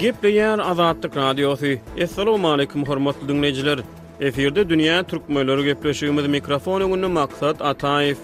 Gepleýär Azatlyk Radiosy. Assalamualaikum hormatly dinleýjiler. Efirde dünýä türkmenleri gepleşigimiz mikrofon öňünde maksat Ataýew.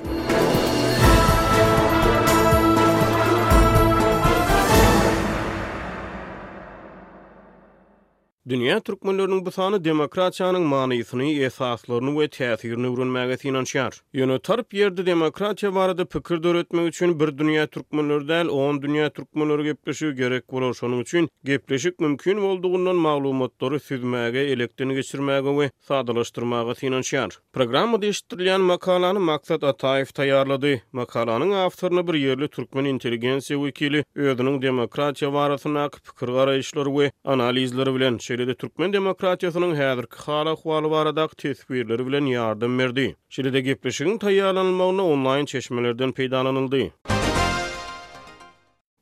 Dünýä türkmenleriniň bu sany demokratiýanyň manysyny, esaslaryny we täsirini öwrenmäge synanyşýar. Ýöne tarp ýerde demokratiýa barada pikir döretmek üçin bir dünýä türkmenleri däl, on dünýä türkmenleri gepleşigi gerek bolar, şonuň üçin gepleşik mümkin boldugyndan maglumatlary süzmäge, elekden geçirmäge we sadalaşdyrmaga synanyşýar. Programmada eşitdirilýän makalany Maksat Ataýew taýýarlady. Makalanyň awtoryna bir ýerli türkmen intelligensiýa wekili özüniň demokratiýa barasyndaky pikir-garaýyşlary we analizleri bilen, şeýle-de türkmen demokratiýasynyň häzirki hal-ahwaly baradaky teswirleri bilen ýardam berdi. Şeýle-de gepleşigiň taýýarlanylmagynda onlaýn çeşmelerden peýdalanyldy.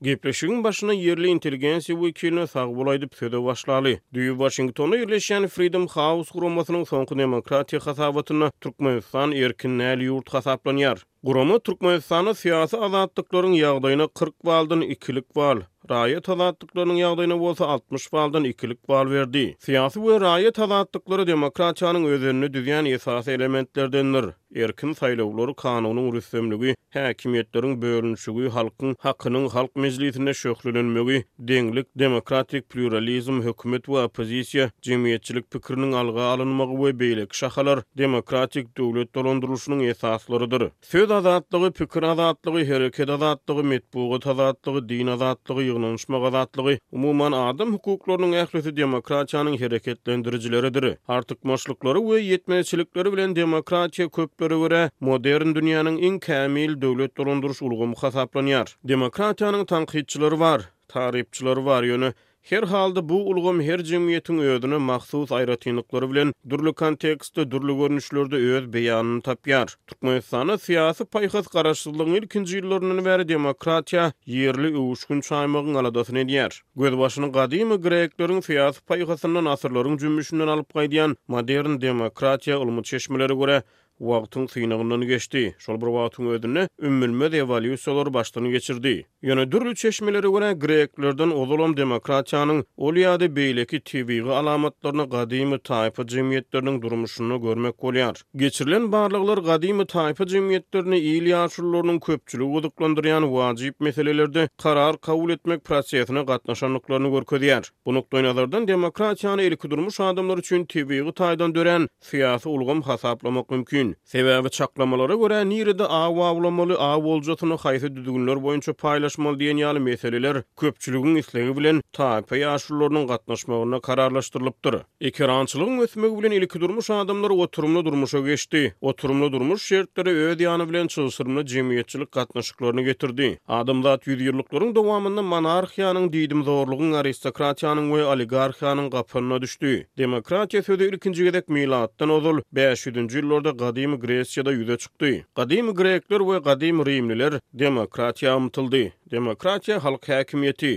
Gepleşigiň başyna ýerli intelligensiýa wekiline sag bol aýdyp söze başlaly. Düýe Waşingtonda ýerleşýän Freedom House guramasynyň soňky demokratiýa hasabatynda Türkmenistan erkin däl ýurt hasaplanýar. Gurama Türkmenistanda syýasy azatlyklaryň ýagdaýyna kyrk baldan ikilik bal, raýat azatlyklarynyň ýagdaýyna bolsa altmyş baldan ikilik bal berdi. Syýasy we raýat azatlyklary demokratiýanyň özenini düzýän esasy elementlerdendir. Erkin saýlawlar kanunyň rüstemligi Häkimiýetleriň bölünişigi, halkyň hakynyň Halk Mejlisinde şöhlelenmegi, deňlik, demokratik plýuralizm, hökümet we oppozisiýa, jemgyýetçilik pikiriniň alga alynmagy we beýleki şahalar demokratik döwlet dolandyrylyşynyň esaslarydyr. Söz azatlygy, pikir azatlygy, hereket azatlygy, metbugat azatlygy, din azatlygy, ýygnanyşmak azatlygy, Umuman, adam hukuklarynyň ählisi demokratiýanyň hereketlendirijileridir. Artykmaçlyklary we ýetmezçilikleri bilen demokratiýa köplere görä modern dünýäniň iň kämil döwlet dolandyryş ulgamy hasaplanýar. Demokratiýanyň tankytçylary bar, tarypçylary bar, ýöne her halda bu ulgam her jemgyýetiň özüne mahsus aýratynlyklary bilen dürli kontekstde, dürli görnüşlerde öz beýanyny tapýar. Türkmenistanda syýasy paýhas-garaşsyzlygyň ilkinji ýyllaryndan bäri demokratiýa ýerli öwüşgin çaýmagyň aladasyny edýär. Gözbaşyny gadymy grekleriň syýasy paýhasyndan asyrlaryň jümmüşinden alyp gaýdýan modern demokratiýa ylmy çeşmelere görä wagtyň synagyndan geçdi, şol bir wagtyň özünde ümmülmez ewolýusiýalary başdan geçirdi. Ýöne dürli çeşmelere görä, greklerden ozalam demokratiýanyň ol ýa-da beýleki tebigy alamatlaryny gadymy taýpa jemgyýetleriniň durmuşynda görmek bolýar. Geçirilen barlaglar gadymy taýpa jemgyýetlerinde il ýaşulularynyň köpçüligi gyzyklandyrýan wajyp meselelerde karar kabul etmek prosesine gatnaşandyklaryny görkezýär. Bu nukdaýnazardan demokratiýany ilkidurmuş adamlar üçin tebigy taýdan dörän syýasy ulgam hasaplamak mümkin. Sebäbi çaklamalara görä, nirede aw awlamaly, aw oljasyny haýsy düzgünler boýunça paýlaşmaly diýen ýaly meseleler köpçüligiň islegi bilen taýpa ýaşulularynyň gatnaşmagynda kararlaşdyrylypdyr. Ekerançylygyň ösmegi bilen ilkidurmuş adamlar oturymly durmuşa geçdi. Oturymly durmuş şertleri öz ýany bilen çylşyrymly jemgyýetçilik gatnaşyklaryny getirdi. Adamzat ýüzýyllyklaryň dowamynda monarhiýanyň, diýdimzorlugyň, aristokratiýanyň we oligarhiýanyň gapanyna düşdi. Demokratiýa sözi ilkinji gezek milatdan ozal bäş ýüzünji ýyllarda Gadymy Gresiýada ýüze çykdy. Gadymy grekler we gadymy rimliler demokratiýa ymtyldy. Demokratiýa halk häkimiýeti.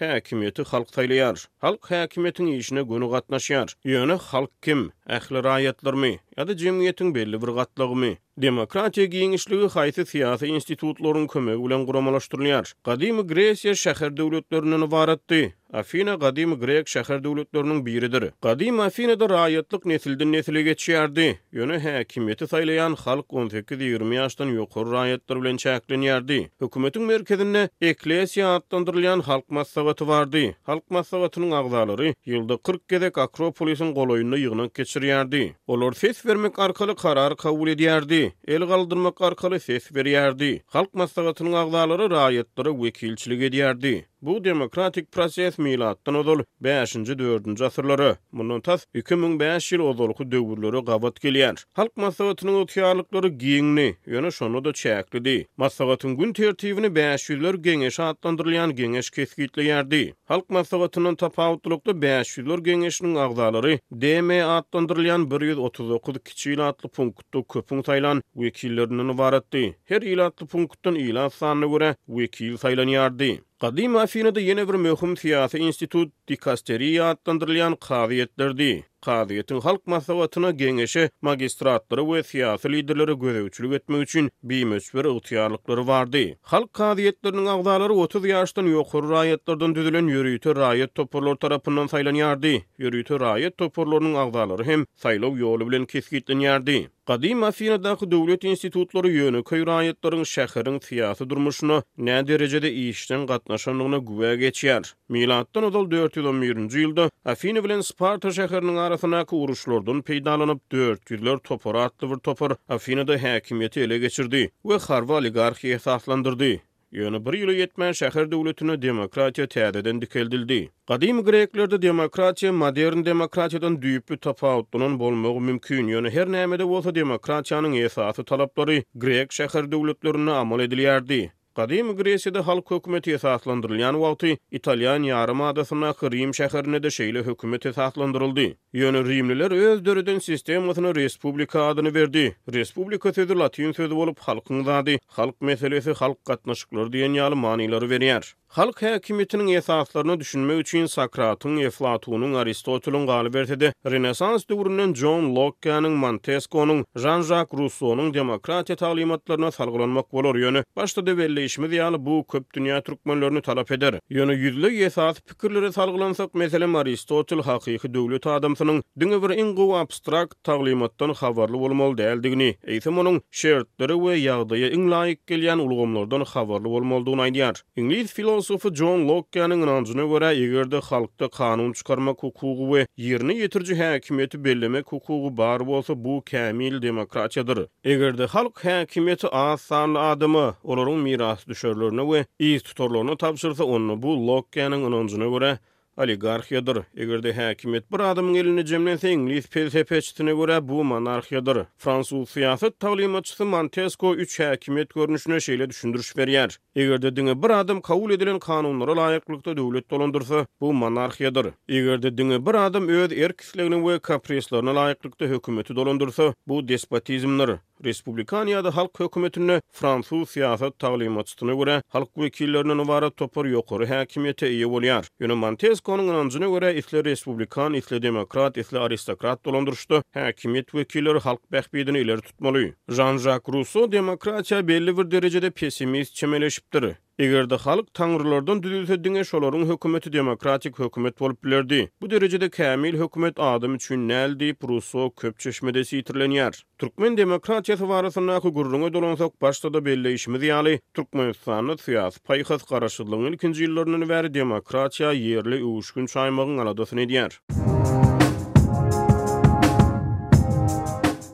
Häkimiýeti halk saýlaýar. Halk häkimiýetiň işine göni gatnaşýar. Ýöne halk kim? Ähli raýatlarmy? Ýa-da jemgyýetiň belli bir gatlagymy? Demokratiýa giňişligi haýsy syýasy institutlaryň kömegi bilen guramalaşdyrylýar? Gadymy Gresiýa şäher-döwletlerinden ybaratdy. Afina gadymy grek şäher-döwletleriniň biridir. Gadymy Afinada raýatlyk nesilden-nesile geçýärdi, ýöne häkimiýeti saýlaýan halk on sekiz-ýigrimi ýaşdan ýokary raýatlar bilen çäklenýärdi. Hökümetiň merkezinde Eklesia atlandyrylýan halk maslahaty bardy. Halk maslahatynyň agzalary ýylda kyrk gezek Akropolisiň golaýynda ýygnak geçirýärdi. Olar ses bermek arkaly karar kabul edýärdi, el galdyrmak arkaly ses berýärdi. Halk Maslahatynyň agzalary raýatlara wekilçilik edýärdi. Bu demokratik proses milatdan ozal bäşinji, dördünji asyrlara, mundan tas iki müň bäş ýyl ozalky döwürlere gabat gelýär. Halk Maslahatynyň ygtyýarlyklary giňdi, ýöne şonda-da çäklidi. Maslahatyň gün tertibini bäşýüzler geňeşi atlandyrylýan geňeş kesgitleýärdi. Halk Maslahatyndan tapawutlylykda, Bäşjüzler geňeşiniň agzalary DM atlandyrylýan bir ýüz otuz dokuz kiçi ilatly punktda köpüň saýlan wekillerinden ybaratdy. Her ilatly punktdan ilat sanyna görä wekil saýlanýardy. Gadymy Afinada ýene bir möhüm syýasy institut dikasteriýa atlandyrylýan kazyýetlerdi. Kazyýetiň Halk Maslahatyna, Geňeşe, magistratlara we syýasy liderlere gözegçilik etmek üçin bimöçber ygtyýarlyklary bardy. Halk kazyýetleriniň agzalary otuz ýaşdan ýokary raýatlardan düzülen ýörite raýat toparlary tarapyndan saýlanýardy, ýörite raýat toparlarynyň agzalary hem saýlaw ýoly bilen kesgitlenýärdi. Gadymy Afinadaky döwlet institutlary ýönekeý raýatlaryň şäheriň syýasy durmuşyna näderejede işjeň gatnaşandygyna güwä geçýär. Milatdan ozal dört ýüz on birinji ýylda Afiny bilen Sparta şäheriniň arasyndaky uruşlardan peýdalanyp, Dört ýüzler topary atly bir topar Afinada häkimiýeti ele geçirdi we harby oligarhiýa esaslandyrdy. Ýöne bir ýyla ýetmän şäher döwletinde demokratiýa täzeden dikeldildi. Gadymy greklerde demokratiýa modern demokratiýadan düýpli tapawutlanan bolmagy mümkin, ýöne her näme-de bolsa demokratiýanyň esasy talaplary grek şäher döwletlerinde amal edilýärdi. Gadymy Gresiýada halk hökümeti esaslandyrylýan wagty Italýan ýarym adasyndaky Rim şäherinde-de şeýle hökümet esaslandyryldy. Ýöne rimliler öz döreden sistemasyna respublika adyny berdi. Respublika sözi latyn sözi bolup, halkyň zady, halk meselesi, halk gatnaşyklary diýen ýaly manylary berýär. Halk häkimiýetiniň esaslaryna düşünmek üçin Sokratyň, Eflatunyň, Aristoteliň, galyberse-de, Renessans döwründen Jon Lokkäniň, Monteskonyň, Žan-Žak Russonyň demokratiýa taglymatlaryna salgylanmak bolar, ýöne başda-da belleýşimiz ýaly, bu köp dünýä türkmenlerini talap eder. Ýöne ýüzleý esasy Pikirlere salgylansak, meselem, Aristotel hakyky döwlet adamsynyň diňe bir iň gowy abstrakt taglymatdan habarly bolmaly däldigini, eýsem onuň şertlere we ýagdaýa iň laýyk gelýän ulgamlardan habarly bolmalydygyny aýdýar. Iňlis filosofy Jon Lokkäniň ynanjyna görä, eger-de halkda kanun çykarmak hukugy we ýerine ýetiriji häkimiýeti bellemek hukugy bar bolsa, bu kämil demokratiýadyr. Eger-de halk häkimiýeti az sanly adama, olaryň mirasdüşerlerine we yztutarlaryna tabşyrsa, onda bu Lokkäniň ynanjyna görä, oligarhiýadyr. Eger-de häkimiýet bir adamyň elinde jemlense, iňlis pelsepeçisine görä, bu monarhiýadyr. Fransuz syýasat taglymatçysy Montesko üç häkimiýet görnüşine şeýle düşündiriş berýär. Eger-de diňe bir adam kabul edilen kanunlara laýyklykda döwlet dolandyrsa, bu monarhiýadyr. Eger-de diňe bir adam öz erk-islegine we kaprislaryna laýyklykda hökümeti dolandyrsa, bu despotizmdir. Respublikan ýa-da halk hökümetinde fransuz syýasat taglymatçysyna görä, halk wekillerinden ybarat topar ýokary häkimiýete eýe bolýar. Ýöne Monteskonyň ynanjyna görä, isle respublikan, isle demokrat, isle aristokrat dolandyryşda häkimiýet wekilleri halk bähbidini ileri Aýtmaly, Žan-Žak Russo demokratiýa belli bir derejede pessimist çemeleşipdir. Eger-de halk taňrylardan düzülse diňe şolaryň hökümeti demokratik hökümet bolup bilerdi. Bu derejede kämil hökümet adam üçin näl diýip Russo köp çeşmede sitirlenýär. Türkmen demokratiýasy barasyndaky gürrüňe dolansak başda-da belleýşimiz ýaly, Türkmenistanda syýasy paýhas garaşsyzlygyň ilkinji ýyllaryndan bäri demokratiýa ýerli öwüşgin çaýmagyň aladasyny edýär.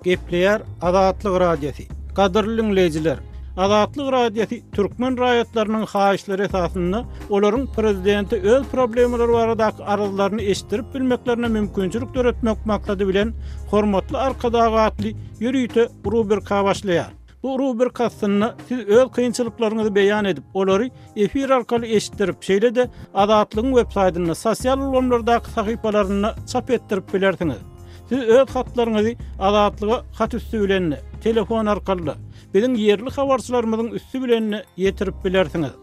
Gepleýär Azatlyk Radiosy. Gadyrly diňleýjiler, Azatlyk Radiosy türkmen raýatlarynyň haýyşlary esasynda olaryň prezidente öz problemalary baradaky arzlaryny eşitdirip bilmeklerine mümkinçilik döretmek maksady bilen Hormatly Arkadag atly ýörite rubrika başlaýar. Bu rubrika astynda siz öz kynçylyklaryňyzy beýan edip, olary efir arkaly eşitdirip, şeýle-de Azatlygyň web saýtynda, sosial ulgamlardaky sahypalarynda çap etdirip bilersiňiz. Siz öz hatlaryňyzy Azatlyga hat üsti bilen-de, telefon arkaly-da, biziň ýerli habarçylarymyzyň üsti bilen-de ýetirip bilersiňiz.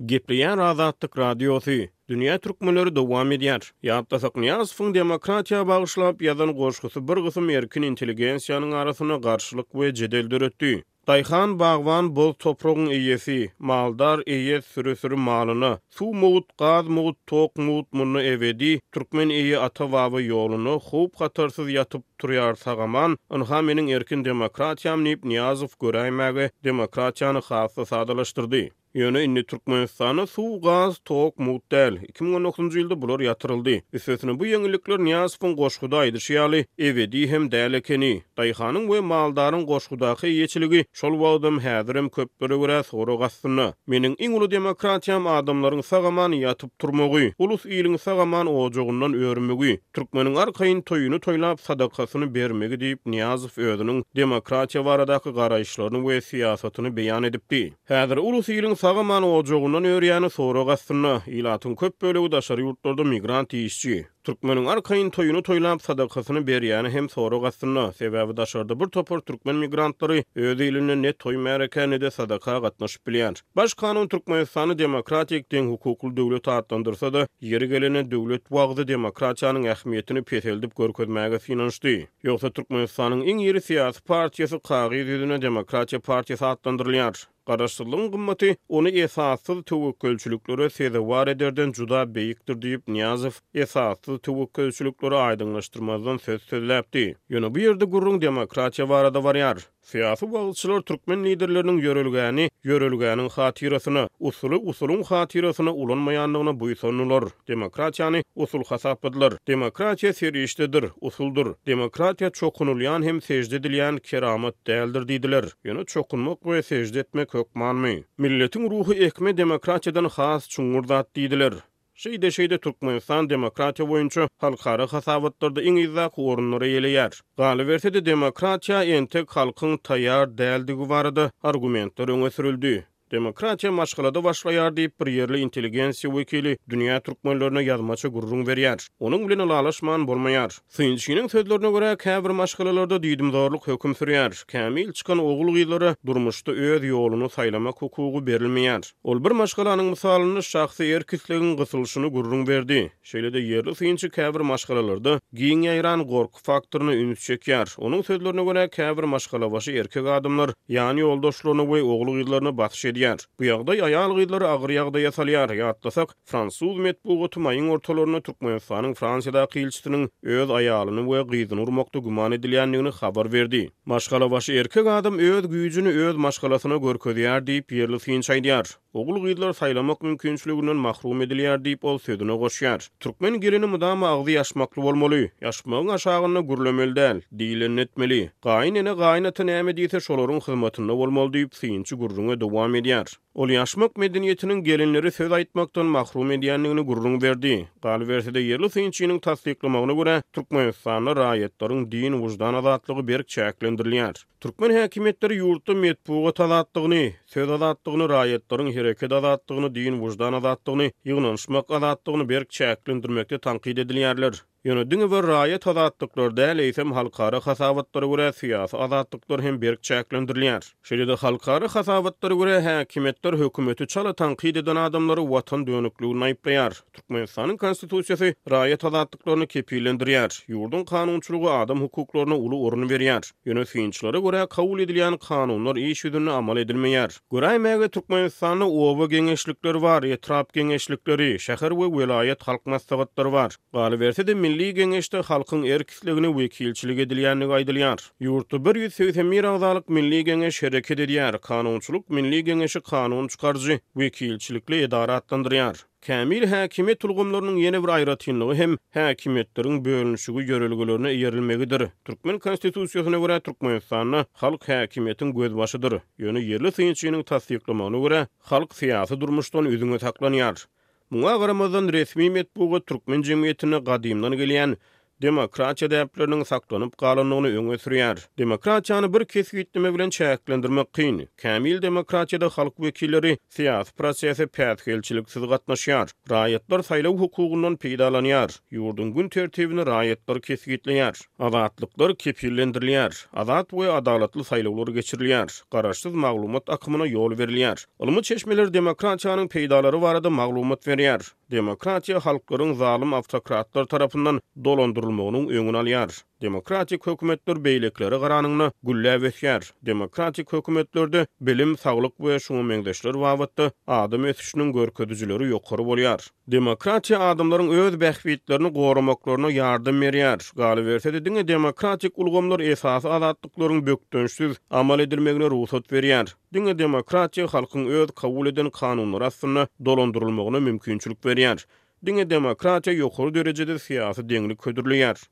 Gepleýär Azatlyk Radiosy, Dünýä türkmenleri dowam edýär. Ýatlasak Nyýazowyň demokratiýa bagyşlap ýazan goşgusy bir gysym erkin intelligensiýanyň arasynda garşylyk we jedel döretdi. Daýhan, bagban, boz topragyň eýesi, maldar, eýes, süri-süri malyna, suw mugt, gaz mugt, tok mugt munda ebedi, türkmen eýe ata-baba ýoluna, howp-hatarsyz ýatyp, turýar sag-aman, ynha meniň erkin demokratiýam diýip Nyýazow göräýmäge demokratiýany has-da sadalaşdyrdy. Ýöne indi Türkmenistanda suw, gaz, tok, mugt däl. Iki müň on dokuzynjy ýylda bular ýatyryldy. Üstesine bu ýeňillikler Nyýazowyň goşguda aýdyşy ýaly, ebedi hem däl ekeni. Daýhanyň we maldaryň goşgudaky eýeçiligi şol wagtam, häzirem köplere görä sorag astynda. Meniň iň uly demokratiýam adamlaryň sag-aman ýatyp-turmagy, ulus-iliň sag-aman ojagyndan örmegi, türkmeniň arkaýyn toýuny toýlap, sadakasyny bermegi diýip, Nyýazow özüniň demokratiýa baradaky garaýyşlaryny we syýasatyny beýan edipdi. Häzir ulus iliň sag-aman ojagyndan örýäni sorag astynda. Ilatyň köp bölegi daşary ýurtlarda migrant işçi. Türkmeniň arkaýyn toýuny toýlap, sadakasyny berýäni hem sorag astynda. Sebäbi daşarda bir topar türkmen migrantlary öz ilinde ne toý-märekä, ne-de sadaka gatnaşyp bilýär. Baş kanun Türkmenistany demokratik, deňhukukly döwlet atlandyrsa-da, ýeri gelende döwlet wagzy demokratiýanyň ähmiýetini peseldip görkezmäge synanyşdy. Ýogsa Türkmenistanyň iň iri syýasy partiýasy kagyz ýüzüne Demokratiýa partiýasy atlandyrylýar. Garaşsyzlygyň gymmaty ony esassyz töwekgelçiliklere sezewar ederden juda beýikdir diýip, Nyýazow esassyz töwekgelçilikleri aýdyňlaşdyrmazdan söz sözläpdi. Ýöne bu ýerde gürrüň demokratiýa barada barýar. Syýasy wagyzçylar türkmen liderleriniň ýörelgäni ýörelgäniň hatyrasyna, usuly usulyň hatyrasyna ulanmaýandygyna buýsandylar, demokratiýany usul hasapladylar. Demokratiýa serişdedir, usuldyr. Demokratiýa çokunylýan hem sežde edilýän keramat däldir diýdiler. Ýöne çokunmak we sežde etmek hökmanmy? Milletiň ruhy ekme demokratiýadan has çuňňur zat diýdiler. Şeýde-şeýde Türkmenistan demokratiýa boýunça halkara hasabatlarda iň yzdaky orunlary eýeleýär. Galyberse-de, demokratiýa entek halkyň taýýar däldigi barada argumentler öňe sürüldi. Demokratiýa maşgalada başlaýar diýip, bir ýerli intelligensiýa wekili dünýä türkmenlerine ýazmaça gürrüň berýär. Onuň bilen ylalaşman bolmaýar. Synçynyň sözlerine görä, käbir maşgalalarda diýdimzorluk höküm sürýär. Kämil çykan ogul-gyzlara durmuşda öz ýoluny saýlamak hukugy berilmeýär. Ol bir maşgalanyň mysalynda şahsy erk-islegiň gysylyşyny gürrüň berdi. Şeýle-de ýerli synçy käbir maşgalalarda giň ýaýran gorky faktoryna üns çekýär. Onuň sözlerine görä, käbir maşgalabaşy erkek adamlar ýan ýoldaşlaryna we ogul-gyzlaryna basyş edýär. Bu ýagdaý aýal-gyzlary agyr ýagdaýa salýar, ýatlasak, Fransuz metbugaty maýyň ortalarynda Türkmenistanyň Fransiýadaky ilçisiniň öz aýalyny we gyzyny urmakda güman edilýändigini habar berdi. Maşgalabaşy erkek adam öz güýjüni öz maşgalasyna görkezýär diýip, ýerli synçy aýdýar. Ogul-gyzlar saýlamak mümkinçiliginden mahrum edilýär diýip, ol sözüne goşýar. Türkmen gelini mydama agzy ýaşmakly bolmaly, ýaşmagyň aşagynda gürlemeli däl, diýilenini etmeli. Gaýyn ene, gaýyn ata näme diýse, şolaryň hyzmatynda bolmaly diýip, synçy gürrüňe dowam edýär. Ol ýaşmak medeniýetiniň gelinleri söz aýtmakdan mahrum edýändigini gürrüň berdi. Galyberse-de, ýerli synçynyň tassyklamagyna görä, Türkmenistanda raýatlaryň din-wyždan azatlygy berk çäklendirilýär. Türkmen häkimiýetleri ýurtda metbugat azatlygyny, söz azatlygyny, raýatlaryň hereket azatlygyny, din-wyždan azatlygyny, ýygnanyşmak azatlygyny berk çäklendirmekde tankyt edilýärler. Ýöne diňe bir raýat azatlyklary däl, eýsem, halkara hasabatlara görä syýasy azatlyklar hem berk çäklendirilýär. Şeýle-de halkara hasabatlara görä, häkimiýetler hökümeti çala tankyt eden adamlary watan dönükliginde aýyplaýar. Türkmenistanyň Konstitusiýasy raýat azatlyklaryny kepillendirýär. Ýurduň kanunçylygy adam hukuklaryna uly orun berýär. Ýöne synçylara görä, kabul edilýän kanunlar iş ýüzünde amal edilmeýär. Göräýmäge, Türkmenistanda oba geňeşlikleri bar, etrap geňeşlikleri, şäher we welaýat halk maslahatlary bar. Galyberse-de, Milli Geňeşde halkyň erk-islegine wekilçilik edilýändigi aýdylýar. Ýurtda bir ýüz segsen bir agzalyk Milli Geňeş hereket edýär. Kanunçylyk Milli Geňeşi kanun çykaryjy, wekilçilikli edara atlandyrýar. Kämil häkimiýet ulgamlarynyň ýene bir aýratynlygy hem häkimiýetleriň bölünişigi ýörelgelerine eýerilmegidir. Türkmen Konstitusiýasyna görä, Türkmenistanda halk häkimiýetiň gözbaşydyr. Ýöne ýerli synçynyň tassyklamagyna görä, halk syýasy durmuşdan üzňe saklanýar. Muňa garamazdan, resmi metbugat türkmen jemgyýetinde gadymdan gelýän demokratiýa däpleriniň saklanyp galandygyny öňe sürýär. Demokratiýany bir kesgitleme bilen çäklendirmek kyn. Kämil demokratiýada halk wekilleri syýasy prosese päsgelçiliksiz gatnaşýar. Raýatlar saýlaw hukugyndan peýdalanýar. Ýurduň gün tertibini raýatlar kesgitleýär. Azatlyklar kepillendirilýär. Azat we adalatly saýlawlar geçirilýär. Garaşsyz maglumat akymyna ýol berilýär. Ylmy çeşmeler demokratiýanyň peýdalary barada maglumat berýär. Demokratiýa halklaryň zalym awtokratlar tarapyndan dolandyrylmagynyň öňüni alýar. Demokratik hökümetler beýlekilere garanyňda gülläp ösýär. Demokratik hökümetlerde bilim, saglyk we şuňa meňzeşler babatda adam ösüşiniň görkezijileri ýokary bolýar. Demokratiýa adamlaryň öz bähbitlerini goramaklaryna ýardam berýär. Galyberse-de, diňe demokratik ulgamlar esasy azatlyklaryň bökdençsiz amal edilmegine rugsat berýär. Diňe demokratiýa halkyň öz kabul eden kanunlary astynda dolandyrylmagyna mümkinçilik berýär. Diňe demokratiýa ýokary derejede syýasy deňlik hödürleýär.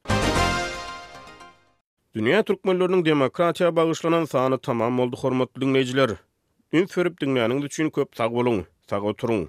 Dünýä türkmenleriniň demokratiýa bagyşlanan sany tamam boldy hormatly diňleýjiler. Üns berip diňläniňiz üçin köp sag boluň. Sag oturyň.